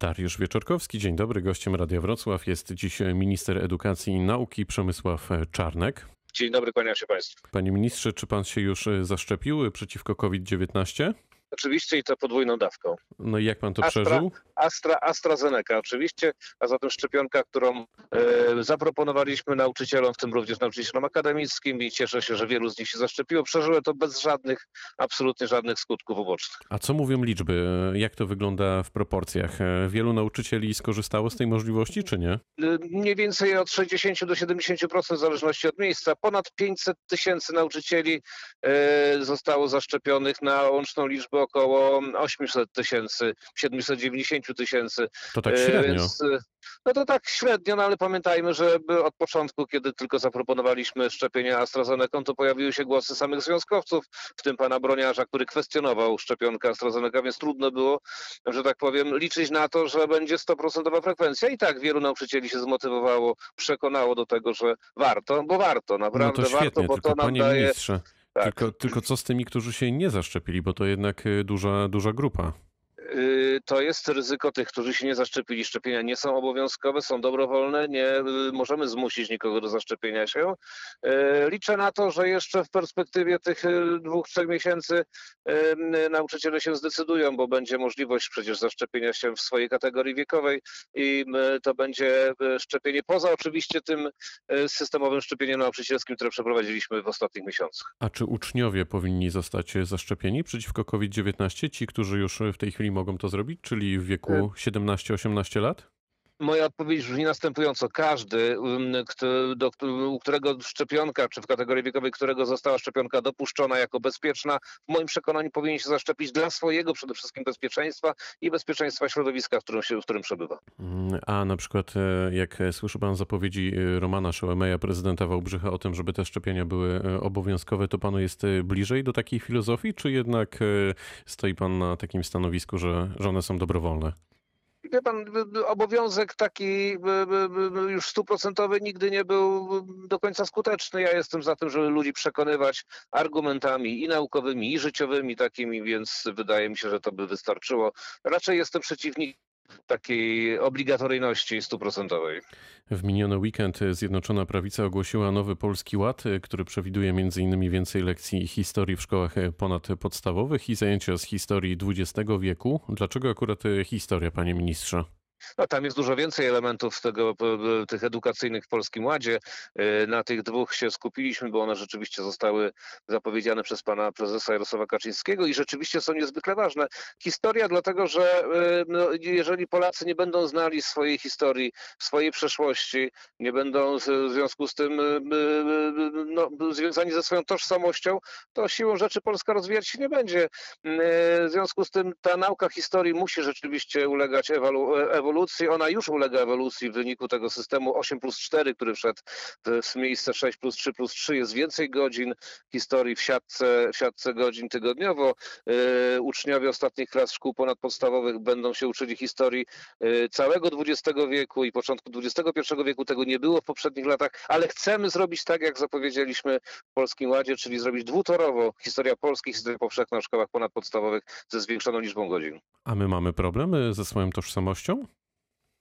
Dariusz Wieczorkowski, dzień dobry. Gościem Radia Wrocław jest dziś minister edukacji i nauki Przemysław Czarnek. Dzień dobry, kłaniam się Państwu. Panie ministrze, czy pan się już zaszczepił przeciwko COVID-19? Oczywiście i to podwójną dawką. No i jak pan to Astra, przeżył? Astra, AstraZeneca oczywiście, a zatem szczepionka, którą e, zaproponowaliśmy nauczycielom, w tym również nauczycielom akademickim i cieszę się, że wielu z nich się zaszczepiło. Przeżyły to bez żadnych, absolutnie żadnych skutków ubocznych. A co mówią liczby? Jak to wygląda w proporcjach? Wielu nauczycieli skorzystało z tej możliwości, czy nie? E, Mniej więcej od 60 do 70% w zależności od miejsca. Ponad 500 tysięcy nauczycieli e, zostało zaszczepionych na łączną liczbę około 800 tysięcy, 790 tysięcy. To tak średnio. Więc, e, no to tak średnio, no ale pamiętajmy, że od początku, kiedy tylko zaproponowaliśmy szczepienie AstraZeneca, to pojawiły się głosy samych związkowców, w tym pana Broniarza, który kwestionował szczepionkę AstraZeneca, więc trudno było, że tak powiem, liczyć na to, że będzie 100% frekwencja. I tak wielu nauczycieli się zmotywowało, przekonało do tego, że warto, bo warto, No naprawdę to świetnie, warto, bo to nam daje... ministrze, Tak. tylko, tylko co z tymi, którzy się nie zaszczepili, bo to jednak y, duża, duża grupa. To jest ryzyko tych, którzy się nie zaszczepili. Szczepienia nie są obowiązkowe, są dobrowolne, nie y, możemy zmusić nikogo do zaszczepienia się. Y, Liczę na to, że jeszcze w perspektywie tych y, dwóch, trzech miesięcy nauczyciele się zdecydują, bo będzie możliwość przecież zaszczepienia się w swojej kategorii wiekowej i to będzie szczepienie poza oczywiście tym systemowym szczepieniem nauczycielskim, które przeprowadziliśmy w ostatnich miesiącach. A czy uczniowie powinni zostać zaszczepieni przeciwko COVID-19? Ci, którzy już w tej chwili mogą to zrobić, czyli w wieku E, 17-18 lat? Moja odpowiedź brzmi następująco. Każdy, um, kto, do, u którego szczepionka, czy w kategorii wiekowej którego została szczepionka dopuszczona jako bezpieczna, w moim przekonaniu powinien się zaszczepić dla swojego przede wszystkim bezpieczeństwa i bezpieczeństwa środowiska, w którym, się, w którym przebywa. Mm, A na przykład, e, jak słyszy pan zapowiedzi e, Romana Szołemeja, prezydenta Wałbrzycha, o tym, żeby te szczepienia były e, obowiązkowe, to panu jest bliżej do takiej filozofii, czy jednak stoi pan na takim stanowisku, że, że one są dobrowolne? Wie pan, obowiązek taki już stuprocentowy nigdy nie był do końca skuteczny. Ja jestem za tym, żeby ludzi przekonywać argumentami i naukowymi, i życiowymi takimi, więc wydaje mi się, że to by wystarczyło. Raczej jestem przeciwnikiem takiej obligatoryjności stuprocentowej. W miniony weekend Zjednoczona Prawica ogłosiła nowy Polski Ład, który przewiduje m.in. więcej lekcji historii w szkołach ponadpodstawowych i zajęcia z historii XX wieku. Dlaczego akurat historia, panie ministrze? No, tam jest dużo więcej elementów tego, p- p- tych edukacyjnych w Polskim Ładzie. Y, Na tych dwóch się skupiliśmy, bo one rzeczywiście zostały zapowiedziane przez pana prezesa Jarosława Kaczyńskiego i rzeczywiście są niezwykle ważne. Historia dlatego, że no, jeżeli Polacy nie będą znali swojej historii, swojej przeszłości, nie będą w związku z tym no, związani ze swoją tożsamością, to siłą rzeczy Polska rozwijać się nie będzie. W związku z tym ta nauka historii musi rzeczywiście ulegać ewalu- ewolucji. Ona już ulega ewolucji w wyniku tego systemu 8 plus 4, który wszedł w- miejsce 6 plus 3 plus 3. Jest więcej godzin historii w siatce, w siatce godzin tygodniowo. Y, Uczniowie ostatnich klas szkół ponadpodstawowych będą się uczyli historii y, całego XX wieku i początku XXI wieku. Tego nie było w poprzednich latach, ale chcemy zrobić tak, jak zapowiedzieliśmy w Polskim Ładzie, czyli zrobić dwutorowo historia Polski, historia powszechna w szkołach ponadpodstawowych ze zwiększoną liczbą godzin. A my mamy problem e, ze swoją tożsamością?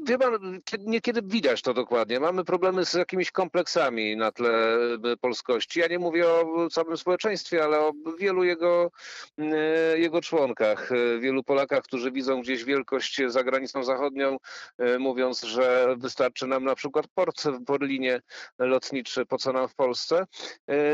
Wie pan, kie- niekiedy widać to dokładnie. Mamy problemy z jakimiś kompleksami na tle e, polskości. Ja nie mówię o całym społeczeństwie, ale o wielu jego, e, jego członkach. E, Wielu Polakach, którzy widzą gdzieś wielkość za granicą zachodnią, mówiąc, że wystarczy nam na przykład port w Berlinie lotniczy, po co nam w Polsce,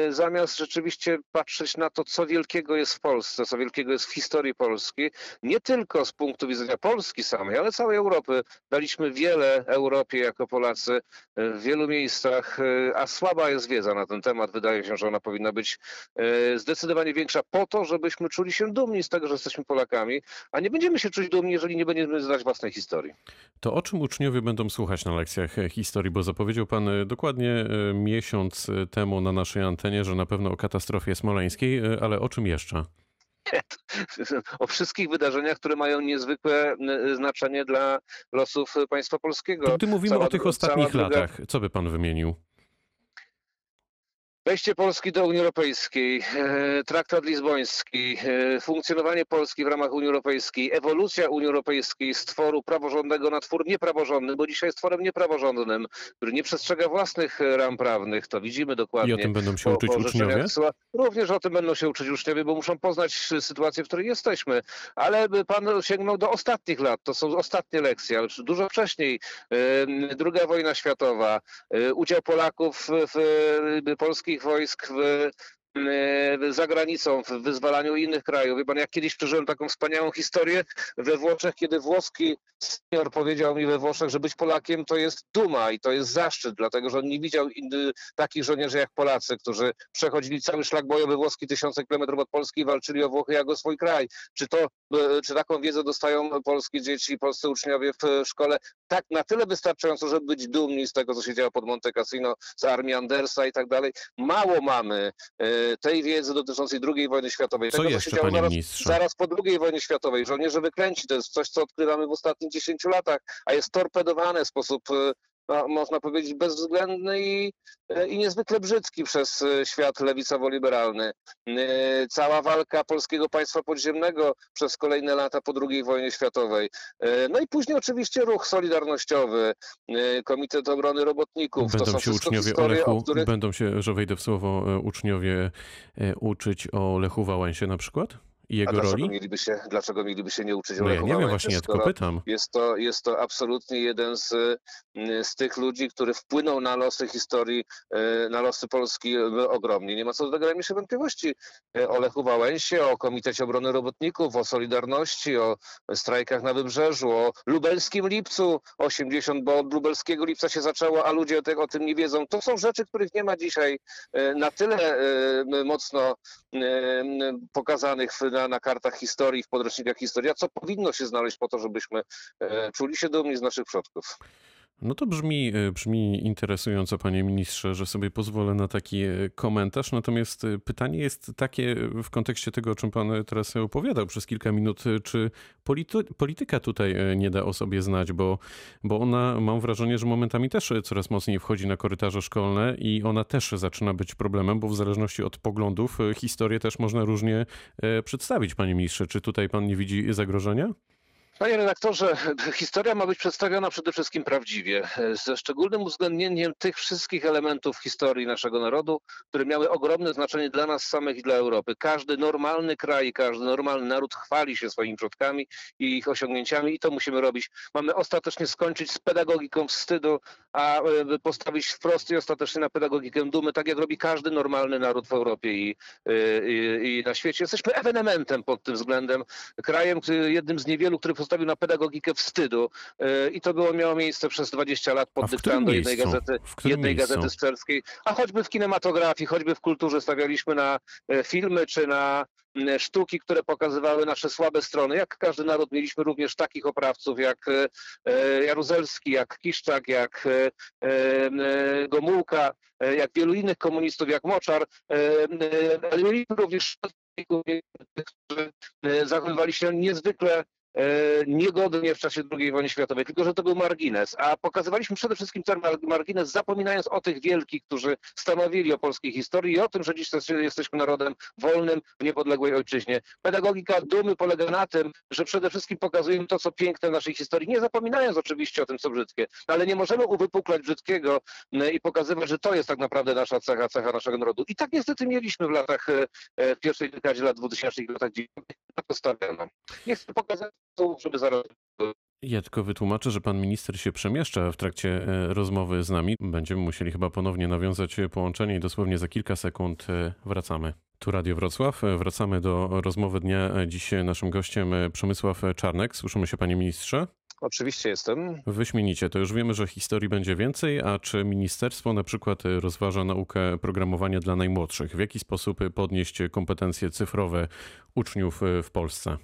zamiast rzeczywiście patrzeć na to, co wielkiego jest w Polsce, co wielkiego jest w historii Polski, nie tylko z punktu widzenia Polski samej, ale całej Europy. Daliśmy wiele Europie jako Polacy e, w wielu miejscach, e, a słaba jest wiedza na ten temat. Wydaje się, że ona powinna być e, zdecydowanie większa po to, żebyśmy czuli się dumni z tego, że jesteśmy Polakami, a nie będziemy się czuć dumni, jeżeli nie będziemy znać własnej historii. To o czym uczniowie będą słuchać na lekcjach historii? Bo zapowiedział pan dokładnie miesiąc temu na naszej antenie, że na pewno o katastrofie smoleńskiej, ale o czym jeszcze? o wszystkich wydarzeniach, które mają niezwykłe e, znaczenie dla losów państwa polskiego. Gdy mówimy Cała o tych ostatnich druga- latach, co by pan wymienił? Wejście Polski do Unii Europejskiej, e, traktat lizboński, e, funkcjonowanie Polski w ramach Unii Europejskiej, ewolucja Unii Europejskiej z tworu praworządnego na twór niepraworządny, bo dzisiaj jest tworem niepraworządnym, który nie przestrzega własnych ram prawnych, to widzimy dokładnie. I o tym będą się po- uczyć po uczniowie? Również o tym będą się uczyć uczniowie, bo muszą poznać sytuację, w której jesteśmy. Ale by pan sięgnął do ostatnich lat, to są ostatnie lekcje, ale dużo wcześniej. e, Druga wojna światowa, udział Polaków w, w wojsk w za granicą, w wyzwalaniu innych krajów. Wie pan, jak kiedyś przeżyłem taką wspaniałą historię we Włoszech, kiedy włoski senior powiedział mi we Włoszech, że być Polakiem to jest duma i to jest zaszczyt, dlatego że on nie widział inny, takich żołnierzy jak Polacy, którzy przechodzili cały szlak bojowy włoski tysiące kilometrów od Polski i walczyli o Włochy jako swój kraj. Czy to, e, czy taką wiedzę dostają polskie dzieci, polscy uczniowie w szkole? Tak, na tyle wystarczająco, żeby być dumni z tego, co się działo pod Monte Cassino, z armii Andersa i tak dalej. Mało mamy e, tej wiedzy dotyczącej II wojny światowej. Co tego, jeszcze, się działo panie zaraz, ministrze? zaraz po II wojnie światowej. Żołnierze wyklęci to jest coś, co odkrywamy w ostatnich 10 latach, a jest torpedowane w sposób, e, no, można powiedzieć, bezwzględny i, i niezwykle brzydki przez e, świat lewicowo-liberalny. E, Cała walka polskiego państwa podziemnego przez kolejne lata po II wojnie światowej. E, No i później oczywiście ruch solidarnościowy, Komitet Obrony Robotników. to Będą są się uczniowie historie, Lechu, o których będą się, że wejdę w słowo, uczniowie uczyć o Lechu Wałęsie na przykład i jego dlaczego roli? mieliby, się, dlaczego mieliby się nie uczyć No ja nie wiem właśnie, ja tylko pytam. Jest to, jest to absolutnie jeden z, y, z tych ludzi, który wpłynął na losy historii, y, na losy Polski ogromnie. Nie ma co do tego najmniejszej wątpliwości. Y, O Lechu Wałęsie, o Komitecie Obrony Robotników, o Solidarności, o strajkach na Wybrzeżu, o lubelskim lipcu 80, bo od lubelskiego lipca się zaczęło, a ludzie o, te, o tym nie wiedzą. To są rzeczy, których nie ma dzisiaj y, na tyle mocno pokazanych w- na, na kartach historii, w podręcznikach historii, a co powinno się znaleźć po to, żebyśmy e, czuli się dumni z naszych przodków. No to brzmi, e, brzmi interesująco, panie ministrze, że sobie pozwolę na taki e, komentarz. Natomiast e, pytanie jest takie w kontekście tego, o czym pan teraz opowiadał przez kilka minut. Czy polity, polityka tutaj nie da o sobie znać, bo, bo ona, mam wrażenie, że momentami też coraz mocniej wchodzi na korytarze szkolne i ona też zaczyna być problemem, bo w zależności od poglądów historię też można różnie przedstawić, panie ministrze. Czy tutaj pan nie widzi zagrożenia? Panie redaktorze, historia ma być przedstawiona przede wszystkim prawdziwie, ze szczególnym uwzględnieniem tych wszystkich elementów historii naszego narodu, które miały ogromne znaczenie dla nas samych i dla Europy. Każdy normalny kraj, każdy normalny naród chwali się swoimi przodkami i ich osiągnięciami i to musimy robić. Mamy ostatecznie skończyć z pedagogiką wstydu, a e, postawić wprost i ostatecznie na pedagogikę dumy, tak jak robi każdy normalny naród w Europie i, e, i, i na świecie. Jesteśmy ewenementem pod tym względem, krajem, który, jednym z niewielu, który postawił na pedagogikę wstydu e, i to było miało miejsce przez 20 lat pod dyktando jednej gazety, jednej miejscu? gazety strzelskiej, a choćby w kinematografii, choćby w kulturze stawialiśmy na e, filmy czy na sztuki, które pokazywały nasze słabe strony. Jak każdy naród mieliśmy również takich oprawców jak e, Jaruzelski, jak Kiszczak, jak Gomułka, jak wielu innych komunistów, jak Moczar, ale mieliśmy również tych, którzy zachowywali się niezwykle niegodnie w czasie II wojny światowej, tylko że to był margines, a pokazywaliśmy przede wszystkim ten mar- margines, zapominając o tych wielkich, którzy stanowili o polskiej historii i o tym, że dziś jesteśmy narodem wolnym w niepodległej ojczyźnie. Pedagogika dumy polega na tym, że przede wszystkim pokazujemy to, co piękne w naszej historii, nie zapominając oczywiście o tym, co brzydkie, ale nie możemy uwypuklać brzydkiego m, i pokazywać, że to jest tak naprawdę nasza cecha, cecha naszego narodu. I tak niestety mieliśmy w latach, e, e, w pierwszej dekadzie lat 2000 i latach 90. na to stawiano. Nie chcę pokazać, żeby zaraz Ja tylko wytłumaczę, że pan minister się przemieszcza w trakcie e, rozmowy z nami. Będziemy musieli chyba ponownie nawiązać e, połączenie i dosłownie za kilka sekund e, wracamy. Tu Radio Wrocław. Wracamy do rozmowy dnia. Dziś naszym gościem Przemysław Czarnek. Słyszymy się, panie ministrze? Oczywiście jestem. Wyśmienicie. To już wiemy, że historii będzie więcej, a czy ministerstwo na przykład e, rozważa naukę programowania dla najmłodszych? W jaki sposób podnieść kompetencje cyfrowe uczniów e, w Polsce?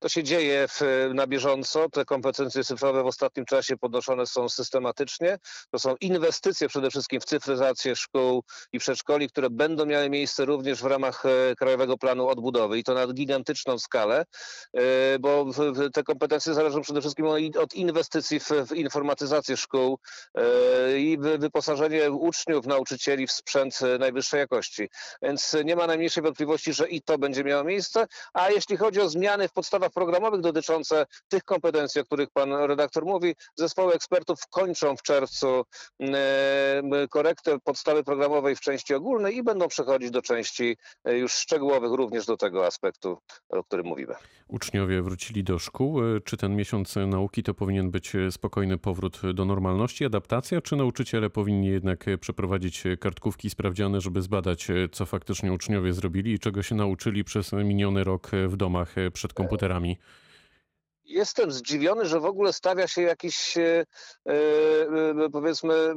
To się dzieje w, na bieżąco. Te kompetencje cyfrowe w ostatnim czasie podnoszone są systematycznie. To są inwestycje przede wszystkim w cyfryzację szkół i przedszkoli, które będą miały miejsce również w ramach e, Krajowego Planu Odbudowy i to na gigantyczną skalę, e, bo te kompetencje zależą przede wszystkim od inwestycji w, w informatyzację szkół e, i wyposażenie uczniów, nauczycieli w sprzęt najwyższej jakości. Więc nie ma najmniejszej wątpliwości, że i to będzie miało miejsce. A jeśli chodzi o zmiany w podstawach programowych dotyczące tych kompetencji, o których pan redaktor mówi, zespoły ekspertów kończą w czerwcu korektę podstawy programowej w części ogólnej i będą przechodzić do części już szczegółowych również do tego aspektu, o którym mówimy. Uczniowie wrócili do szkół. Czy ten miesiąc nauki to powinien być spokojny powrót do normalności, adaptacja, czy nauczyciele powinni jednak przeprowadzić kartkówki sprawdziane, żeby zbadać, co faktycznie uczniowie zrobili i czego się nauczyli przez miniony rok w domach przed komputerami? nami jestem zdziwiony, że w ogóle stawia się jakiś, e, e, powiedzmy,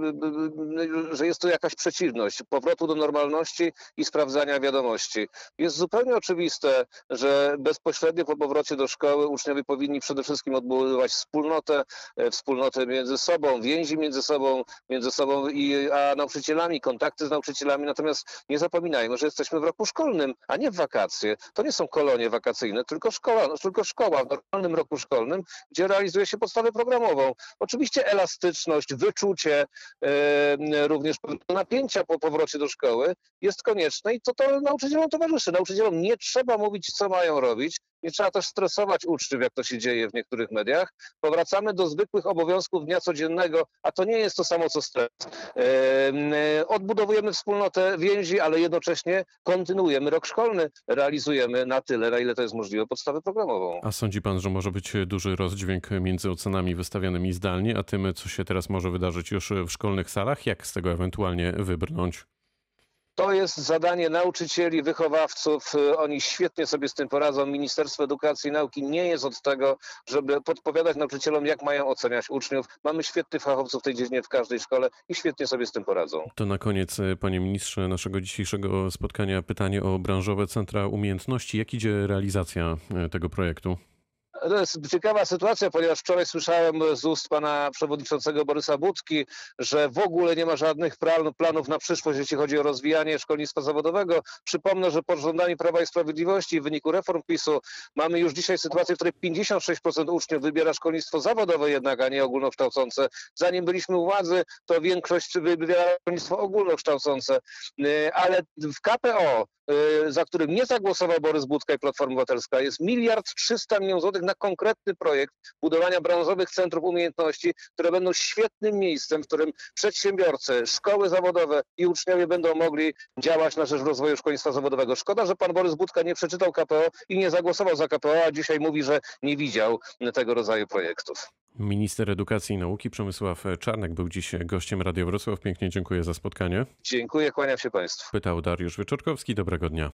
że jest to jakaś przeciwność powrotu do normalności i sprawdzania wiadomości. Jest zupełnie oczywiste, że bezpośrednio po powrocie do szkoły uczniowie powinni przede wszystkim odbudowywać wspólnotę, e, wspólnotę między sobą, więzi między sobą, między sobą i, a nauczycielami, kontakty z nauczycielami. Natomiast nie zapominajmy, że jesteśmy w roku szkolnym, a nie w wakacje. To nie są kolonie wakacyjne, tylko szkoła, tylko szkoła w normalnym roku szkolnym, gdzie realizuje się podstawę programową. Oczywiście elastyczność, wyczucie e, również napięcia po powrocie do szkoły jest konieczne i to, to nauczycielom towarzyszy. Nauczycielom nie trzeba mówić, co mają robić, nie trzeba też stresować uczniów, jak to się dzieje w niektórych mediach. Powracamy do zwykłych obowiązków dnia codziennego, a to nie jest to samo co stres. E, odbudowujemy wspólnotę więzi, ale jednocześnie kontynuujemy rok szkolny, realizujemy na tyle, na ile to jest możliwe, podstawę programową. A sądzi pan, że może być duży rozdźwięk między ocenami wystawianymi zdalnie, a tym, co się teraz może wydarzyć już w szkolnych salach? Jak z tego ewentualnie wybrnąć? To jest zadanie nauczycieli, wychowawców. Oni świetnie sobie z tym poradzą. Ministerstwo Edukacji i Nauki nie jest od tego, żeby podpowiadać nauczycielom, jak mają oceniać uczniów. Mamy świetnych fachowców w tej dziedzinie w każdej szkole i świetnie sobie z tym poradzą. To na koniec, panie ministrze, naszego dzisiejszego spotkania pytanie o branżowe centra umiejętności. Jak idzie realizacja tego projektu? To jest ciekawa sytuacja, ponieważ wczoraj słyszałem z ust pana przewodniczącego Borysa Budki, że w ogóle nie ma żadnych planów na przyszłość, jeśli chodzi o rozwijanie szkolnictwa zawodowego. Przypomnę, że pod rządami Prawa i Sprawiedliwości w wyniku reform PiSu mamy już dzisiaj sytuację, w której 56% uczniów wybiera szkolnictwo zawodowe jednak, a nie ogólnokształcące. Zanim byliśmy u władzy, to większość wybierała szkolnictwo ogólnokształcące, y, ale w KPO Y, za którym nie zagłosował Borys Budka i Platforma Obywatelska, jest miliard trzysta milionów złotych na konkretny projekt budowania branżowych centrów umiejętności, które będą świetnym miejscem, w którym przedsiębiorcy, szkoły zawodowe i uczniowie będą mogli działać na rzecz rozwoju szkolnictwa zawodowego. Szkoda, że pan Borys Budka nie przeczytał KPO i nie zagłosował za KPO, a dzisiaj mówi, że nie widział tego rodzaju projektów. Minister Edukacji i Nauki Przemysław Czarnek był dziś gościem Radio Wrocław. Pięknie dziękuję za spotkanie. Dziękuję, kłaniam się Państwu. Pytał Dariusz Wyczorkowski. Dobrego dnia.